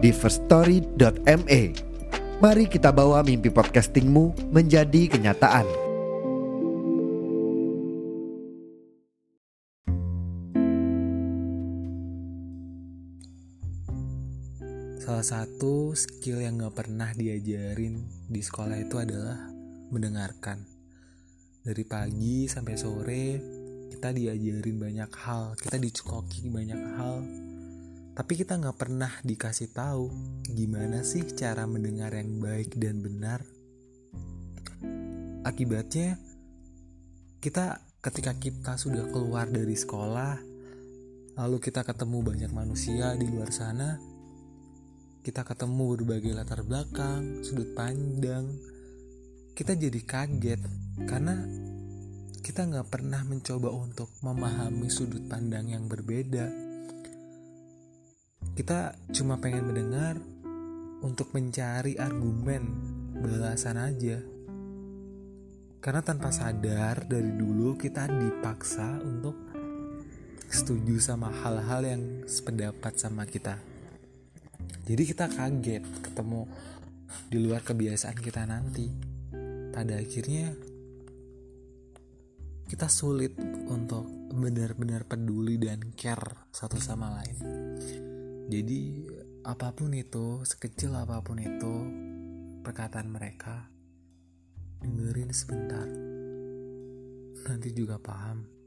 di firststory.me. Mari kita bawa mimpi podcastingmu menjadi kenyataan. Salah satu skill yang gak pernah diajarin di sekolah itu adalah mendengarkan. Dari pagi sampai sore kita diajarin banyak hal, kita dicekoki banyak hal. Tapi kita gak pernah dikasih tahu gimana sih cara mendengar yang baik dan benar. Akibatnya kita ketika kita sudah keluar dari sekolah, lalu kita ketemu banyak manusia di luar sana, kita ketemu berbagai latar belakang, sudut pandang, kita jadi kaget karena kita nggak pernah mencoba untuk memahami sudut pandang yang berbeda. Kita cuma pengen mendengar untuk mencari argumen balasan aja. Karena tanpa sadar dari dulu kita dipaksa untuk setuju sama hal-hal yang sependapat sama kita. Jadi kita kaget ketemu di luar kebiasaan kita nanti. Pada akhirnya kita sulit untuk benar-benar peduli dan care satu sama lain. Jadi apa pun itu, sekecil apa pun itu perkataan mereka, dengerin sebentar. Nanti juga paham.